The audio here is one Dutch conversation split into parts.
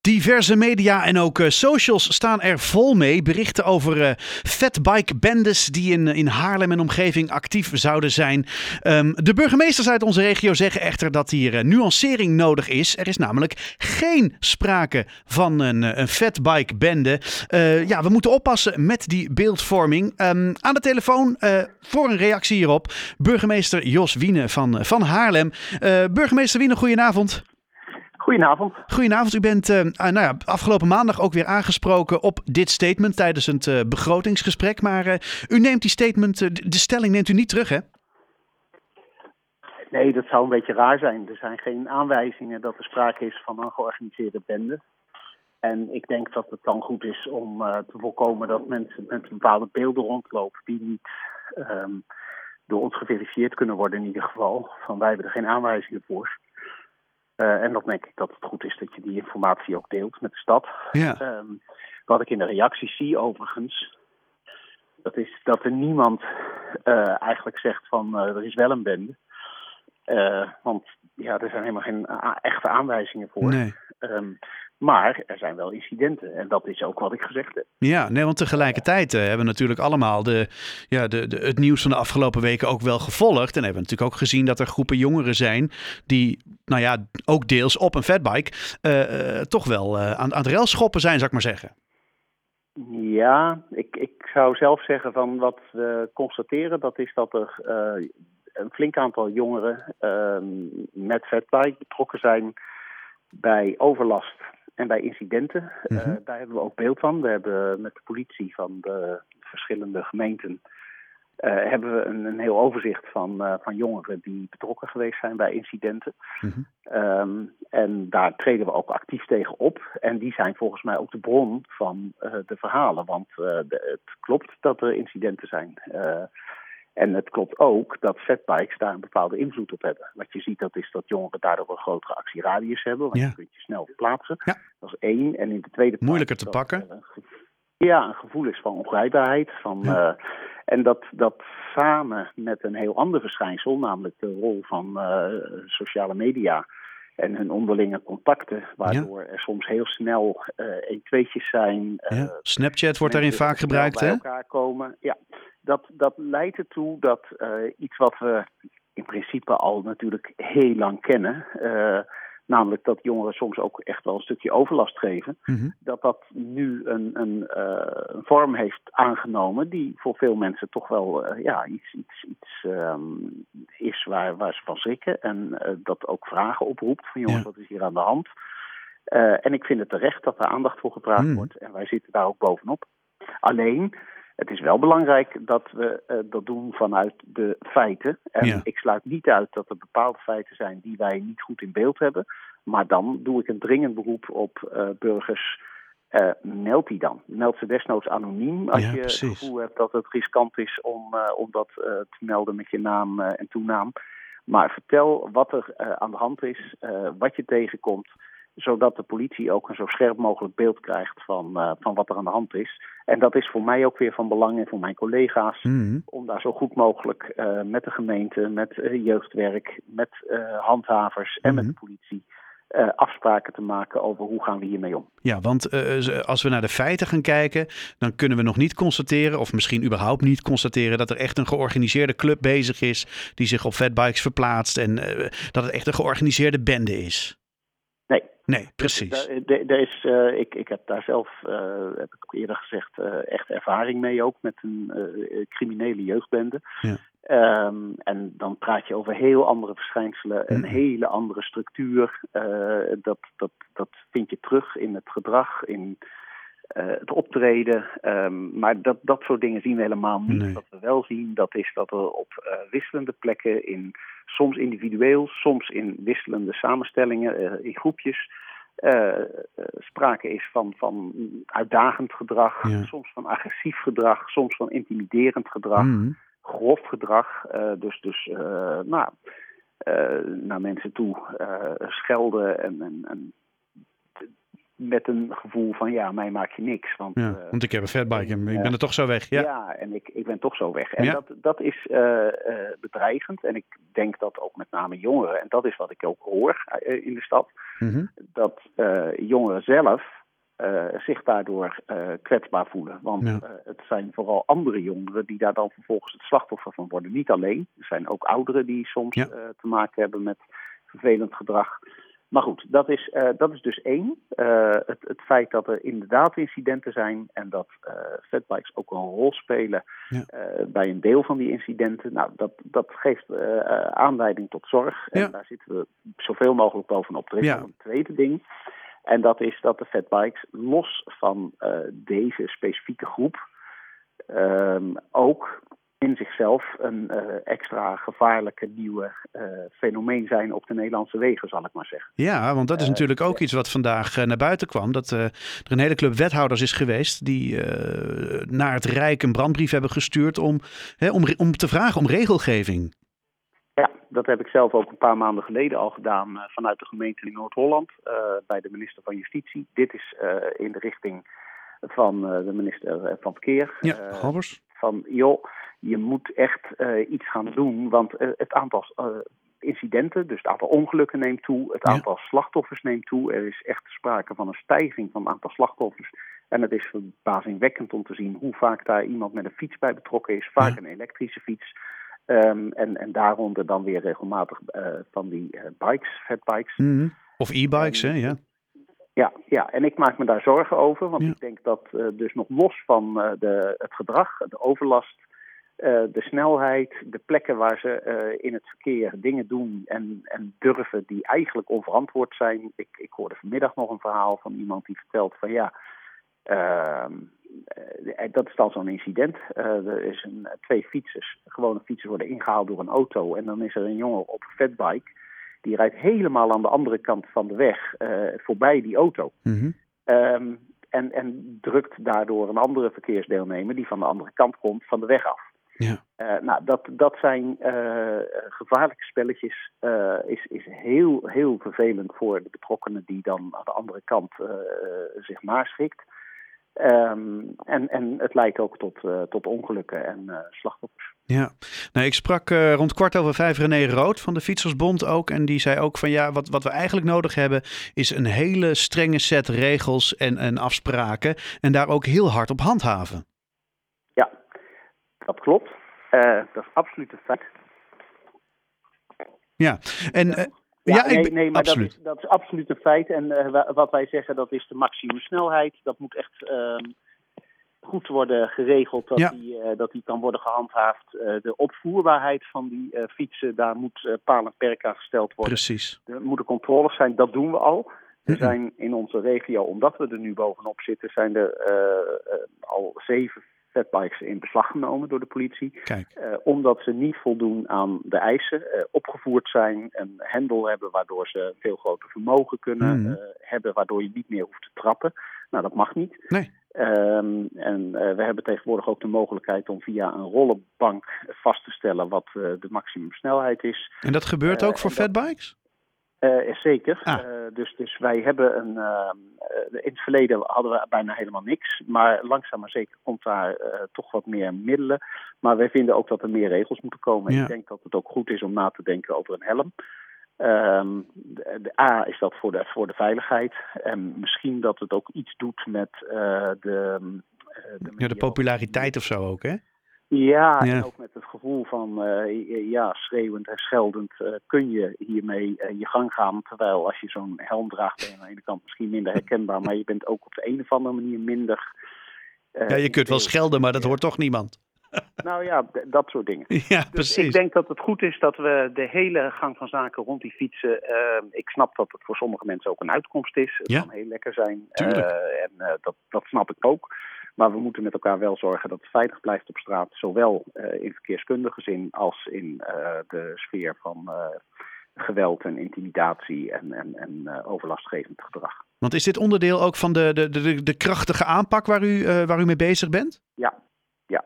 Diverse media en ook uh, socials staan er vol mee. Berichten over uh, fatbike bendes die in, in Haarlem en omgeving actief zouden zijn. Um, de burgemeesters uit onze regio zeggen echter dat hier uh, nuancering nodig is. Er is namelijk geen sprake van een, een fatbike bende. ja, we moeten oppassen met die beeldvorming. Um, aan de telefoon voor een reactie hierop burgemeester Jos Wiene van, van Haarlem. burgemeester Wiene, goedenavond. Goedenavond. Goedenavond. U bent uh, nou ja, afgelopen maandag ook weer aangesproken op dit statement tijdens het uh, begrotingsgesprek. Maar uh, u neemt die statement, de stelling neemt u niet terug, hè? Nee, dat zou een beetje raar zijn. Er zijn geen aanwijzingen dat er sprake is van een georganiseerde bende. En ik denk dat het dan goed is om te voorkomen dat mensen met bepaalde beelden rondlopen die niet um, door ons geverifieerd kunnen worden in ieder geval. Van wij hebben er geen aanwijzingen voor. Uh, en dan denk ik dat het goed is dat je die informatie ook deelt met de stad. Ja. Um, wat ik in de reacties zie overigens, dat is dat er niemand uh, eigenlijk zegt van uh, er is wel een bende. want ja, er zijn helemaal geen echte aanwijzingen voor. Nee. Um, maar er zijn wel incidenten en dat is ook wat ik gezegd heb. Ja, nee, want tegelijkertijd uh, hebben we natuurlijk allemaal de, ja, de, de, het nieuws van de afgelopen weken ook wel gevolgd. En hebben we natuurlijk ook gezien dat er groepen jongeren zijn die, nou ja, ook deels op een fatbike, uh, uh, toch wel aan, aan het railschoppen zijn, zou ik maar zeggen. Ja, ik, ik zou zelf zeggen van wat we constateren, dat is dat er een flink aantal jongeren ehm, met fatbike betrokken zijn bij overlast en bij incidenten, mm -hmm. uh, daar hebben we ook beeld van. We hebben met de politie van de verschillende gemeenten uh, hebben we een, een, heel overzicht van, uh, van jongeren die betrokken geweest zijn bij incidenten. Mm -hmm. um, en daar treden we ook actief tegen op. En die zijn volgens mij ook de bron van de verhalen. Want de, het klopt dat er incidenten zijn. En het klopt ook dat fatbikes daar een bepaalde invloed op hebben. Wat je ziet, dat is dat jongeren daardoor een grotere actieradius hebben. Want je kunt je snel verplaatsen. Ja. Dat is één. En in de tweede plaats... Moeilijker te pakken. ja, een gevoel is van ongrijpbaarheid. Van, ja. uh, en dat, dat samen met een heel ander verschijnsel, namelijk de rol van uh, sociale media en hun onderlinge contacten, waardoor ja. er soms heel snel uh, een tweetjes zijn. Ja. Snapchat wordt daarin vaak gebruikt, bij hè? elkaar komen. Ja, dat, dat leidt ertoe dat uh, iets wat we in principe al natuurlijk heel lang kennen, uh, namelijk dat jongeren soms ook echt wel een stukje overlast geven, mm -hmm. dat dat nu een, een, uh, een, vorm heeft aangenomen die voor veel mensen toch wel ja, iets, iets, iets um, is waar, waar ze van schrikken en dat ook vragen oproept van jongens, ja. wat is hier aan de hand? en ik vind het terecht dat er aandacht voor gevraagd mm. wordt en wij zitten daar ook bovenop. Alleen, het is wel belangrijk dat we uh, dat doen vanuit de feiten. En ja. ik sluit niet uit dat er bepaalde feiten zijn die wij niet goed in beeld hebben. Maar dan doe ik een dringend beroep op uh, burgers. Uh, meld die dan. Meld ze desnoods anoniem als ja, je precies. het gevoel hebt dat het riskant is om, om dat te melden met je naam en toenaam. Maar vertel wat er aan de hand is, wat je tegenkomt zodat de politie ook een zo scherp mogelijk beeld krijgt van, uh, van wat er aan de hand is. En dat is voor mij ook weer van belang en voor mijn collega's mm -hmm. om daar zo goed mogelijk uh, met de gemeente, met uh, jeugdwerk, met handhavers en mm -hmm. met de politie afspraken te maken over hoe gaan we hiermee om. Ja, want als we naar de feiten gaan kijken, dan kunnen we nog niet constateren, of misschien überhaupt niet constateren, dat er echt een georganiseerde club bezig is die zich op fatbikes verplaatst en dat het echt een georganiseerde bende is. Nee, precies. Er is, uh, ik, ik heb daar zelf, uh, heb ik eerder gezegd, uh, echt ervaring mee ook met een criminele jeugdbende. Ja. Um, en dan praat je over heel andere verschijnselen, een hele andere structuur. dat, dat, dat vind je terug in het gedrag, in het optreden. Um, maar dat, dat soort dingen zien we helemaal niet. Nee. Wat we wel zien, dat is dat er op wisselende plekken in soms individueel, soms in wisselende samenstellingen, uh, in groepjes. Uh, sprake is van, van uitdagend gedrag, ja. soms van agressief gedrag, soms van intimiderend gedrag, mm. grof gedrag. Uh, dus dus nou, naar mensen toe schelden en, en, en met een gevoel van ja, mij maak je niks. Want, Ja, eh, want ik heb een fatbike en ik ben er toch zo weg. Ja. ja. en ik, ik ben toch zo weg. En Ja. dat, dat is eh, eh, bedreigend. En ik denk dat ook met name jongeren, en dat is wat ik ook hoor in de stad, Mhm. dat jongeren zelf zich daardoor kwetsbaar voelen. Want Ja. het zijn vooral andere jongeren die daar dan vervolgens het slachtoffer van worden. Niet alleen, er zijn ook ouderen die soms te maken hebben met vervelend gedrag. Maar goed, dat is, eh, dat is dus één. Eh, het, het feit dat er inderdaad incidenten zijn en dat eh fatbikes ook een rol spelen Ja. bij een deel van die incidenten. Nou, dat, dat geeft aanleiding tot zorg. Ja. En daar zitten we zoveel mogelijk bovenop. Er is Ja. een tweede ding. En dat is dat de fatbikes los van deze specifieke groep ehm, ook in zichzelf een eh, extra gevaarlijke nieuwe eh, fenomeen zijn op de Nederlandse wegen, zal ik maar zeggen. Ja, want dat is Eh, natuurlijk ook iets wat vandaag naar buiten kwam. Dat er een hele club wethouders is geweest die naar het Rijk een brandbrief hebben gestuurd om, hè, om, om te vragen om regelgeving. Ja, dat heb ik zelf ook een paar maanden geleden al gedaan vanuit de gemeente in Noord-Holland bij de minister van Justitie. Dit is in de richting van de minister van Verkeer. Ja, Halvers. van joh, je moet echt eh, iets gaan doen, want eh, het aantal eh, incidenten, dus het aantal ongelukken neemt toe, het Ja. aantal slachtoffers neemt toe. Er is echt sprake van een stijging van het aantal slachtoffers. En het is verbazingwekkend om te zien hoe vaak daar iemand met een fiets bij betrokken is, vaak Ja. een elektrische fiets. Ehm, en, en daaronder dan weer regelmatig van die bikes, fatbikes. Mhm. Of e-bikes, hè? Ja. Ja, ja, en ik maak me daar zorgen over. Want Ja. ik denk dat dus nog los van de, het gedrag, de overlast, de snelheid, de plekken waar ze eh, in het verkeer dingen doen en, en durven die eigenlijk onverantwoord zijn. Ik, ik hoorde vanmiddag nog een verhaal van iemand die vertelt van ja, ehm, eh, dat is dan zo'n incident. Eh, er is een, twee fietsers, gewone fietsers worden ingehaald door een auto en dan is er een jongen op een fatbike. Die rijdt helemaal aan de andere kant van de weg eh, voorbij die auto. Mhm. Ehm, en, en drukt daardoor een andere verkeersdeelnemer die van de andere kant komt van de weg af. Ja. Eh, nou, dat, dat zijn eh, gevaarlijke spelletjes. eh, is, is heel, heel vervelend voor de betrokkenen die dan aan de andere kant zich naschikt. Ehm, en, en het leidt ook tot, tot ongelukken en slachtoffers. Ja, nou, ik sprak rond kwart over vijf René Rood van de Fietsersbond ook. En die zei ook van ja, wat, wat we eigenlijk nodig hebben is een hele strenge set regels en, en afspraken. En daar ook heel hard op handhaven. Dat klopt. Eh, dat is absoluut een feit. Ja, en eh, Ja, ja, ik nee, nee, maar absoluut. Dat, is, dat is absoluut een feit. En eh, wa- wat wij zeggen, dat is de maximumsnelheid. Dat moet echt ehm, goed worden geregeld, dat, Ja. die, eh, dat die kan worden gehandhaafd. Eh, de opvoerbaarheid van die eh, fietsen, daar moet eh paal en perk aan gesteld worden. Precies. Er moeten controles zijn, dat doen we al. Er zijn in onze regio, omdat we er nu bovenop zitten, zijn er eh, eh, al zeven fatbikes in beslag genomen door de politie. Eh, omdat ze niet voldoen aan de eisen, eh, opgevoerd zijn, een hendel hebben waardoor ze veel groter vermogen kunnen Mhm. eh, hebben, waardoor je niet meer hoeft te trappen. Nou, dat mag niet. Nee. Ehm, en we hebben tegenwoordig ook de mogelijkheid om via een rollenbank vast te stellen wat eh, de maximumsnelheid is. En dat gebeurt ook voor en fatbikes? Eh, zeker. Ah. Eh, dus, dus wij hebben een. ehm, eh, in het verleden hadden we bijna helemaal niks. Maar langzaam maar zeker komt daar toch wat meer middelen. Maar wij vinden ook dat er meer regels moeten komen. Ja. Ik denk dat het ook goed is om na te denken over een helm. Ehm, de, de A is dat voor de, voor de veiligheid. En misschien dat het ook iets doet met de. de Ja, de populariteit of zo ook, hè? Ja, Ja. en ook met het gevoel van eh, ja, schreeuwend en scheldend eh, kun je hiermee eh, je gang gaan. Terwijl als je zo'n helm draagt, ben je aan de ene kant misschien minder herkenbaar, maar je bent ook op de een of andere manier minder. Ja, je kunt wel schelden, maar dat hoort toch niemand. Nou ja, dat soort dingen. Ja, Dus precies. ik denk dat het goed is dat we de hele gang van zaken rond die fietsen. ik snap dat het voor sommige mensen ook een uitkomst is. Het Ja. kan heel lekker zijn. Tuurlijk. eh, en dat, dat snap ik ook. Maar we moeten met elkaar wel zorgen dat het veilig blijft op straat. Zowel eh, in verkeerskundige zin als in eh, de sfeer van eh, geweld en intimidatie en, en, en overlastgevend gedrag. Want is dit onderdeel ook van de, de, de, de krachtige aanpak waar u, waar u mee bezig bent? Ja, ja.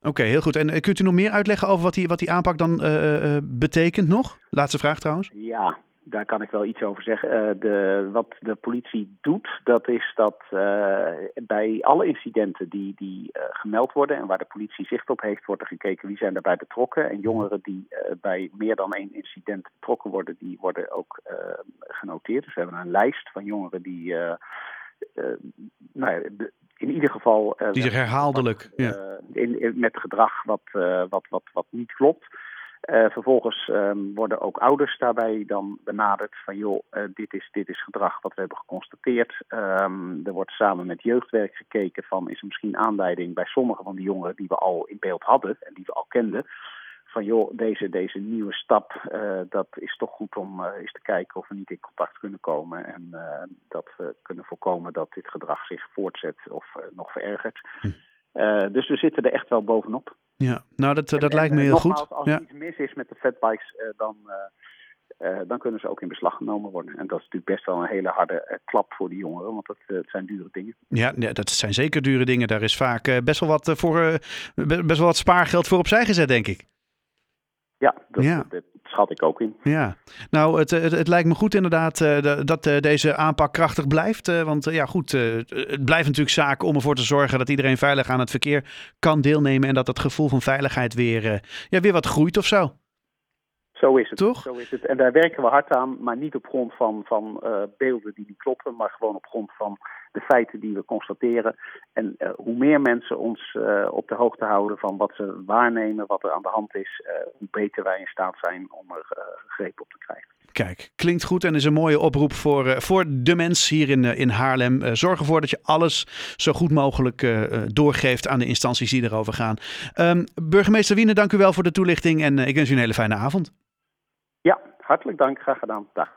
Oké, heel goed. En kunt u nog meer uitleggen over wat die, wat die aanpak dan betekent nog? Laatste vraag trouwens. Ja, daar kan ik wel iets over zeggen. Uh, de, wat de politie doet, dat is dat uh, bij alle incidenten die, die uh, gemeld worden en waar de politie zicht op heeft, wordt er gekeken wie zijn daarbij betrokken. En jongeren die bij meer dan één incident betrokken worden, die worden ook genoteerd. Dus we hebben een lijst van jongeren die, nou ja, de, in ieder geval. die zich herhaaldelijk. ja. in, in, met gedrag wat, wat, wat, wat niet klopt. Uh, vervolgens um, worden ook ouders daarbij dan benaderd van joh, uh, dit, is, dit is gedrag wat we hebben geconstateerd. Um, er wordt samen met jeugdwerk gekeken van is er misschien aanleiding bij sommige van die jongeren die we al in beeld hadden en die we al kenden. Van joh, deze, deze nieuwe stap, uh, dat is toch goed om eens te kijken of we niet in contact kunnen komen. En dat we kunnen voorkomen dat dit gedrag zich voortzet of nog verergert. Hm. dus we zitten er echt wel bovenop. Ja, nou dat, dat lijkt me heel nogmaals, goed. Als ja. er iets mis is met de fatbikes, uh, dan, uh, uh, dan kunnen ze ook in beslag genomen worden. En dat is natuurlijk best wel een hele harde klap voor die jongeren, want dat, het zijn dure dingen. Ja, ja, dat zijn zeker dure dingen. Daar is vaak best wel wat voor best wel wat spaargeld voor opzij gezet, denk ik. Ja, dat, ja. dat, schat ik ook in. Ja, nou, het, het, het lijkt me goed inderdaad uh, dat uh, deze aanpak krachtig blijft. Uh, want ja, goed, het blijft natuurlijk zaak om ervoor te zorgen dat iedereen veilig aan het verkeer kan deelnemen. En dat dat gevoel van veiligheid weer, ja, weer wat groeit of zo. Zo is het. Toch? Zo is het. En daar werken we hard aan, maar niet op grond van, van beelden die niet kloppen, maar gewoon op grond van de feiten die we constateren. En uh, hoe meer mensen ons uh, op de hoogte houden van wat ze waarnemen, wat er aan de hand is, hoe beter wij in staat zijn om er greep op te krijgen. Kijk, klinkt goed en is een mooie oproep voor, voor de mens hier in, in Haarlem. Zorg ervoor dat je alles zo goed mogelijk doorgeeft aan de instanties die erover gaan. Um, burgemeester Wiene, dank u wel voor de toelichting en ik wens u een hele fijne avond. Ja, hartelijk dank. Graag gedaan. Dag.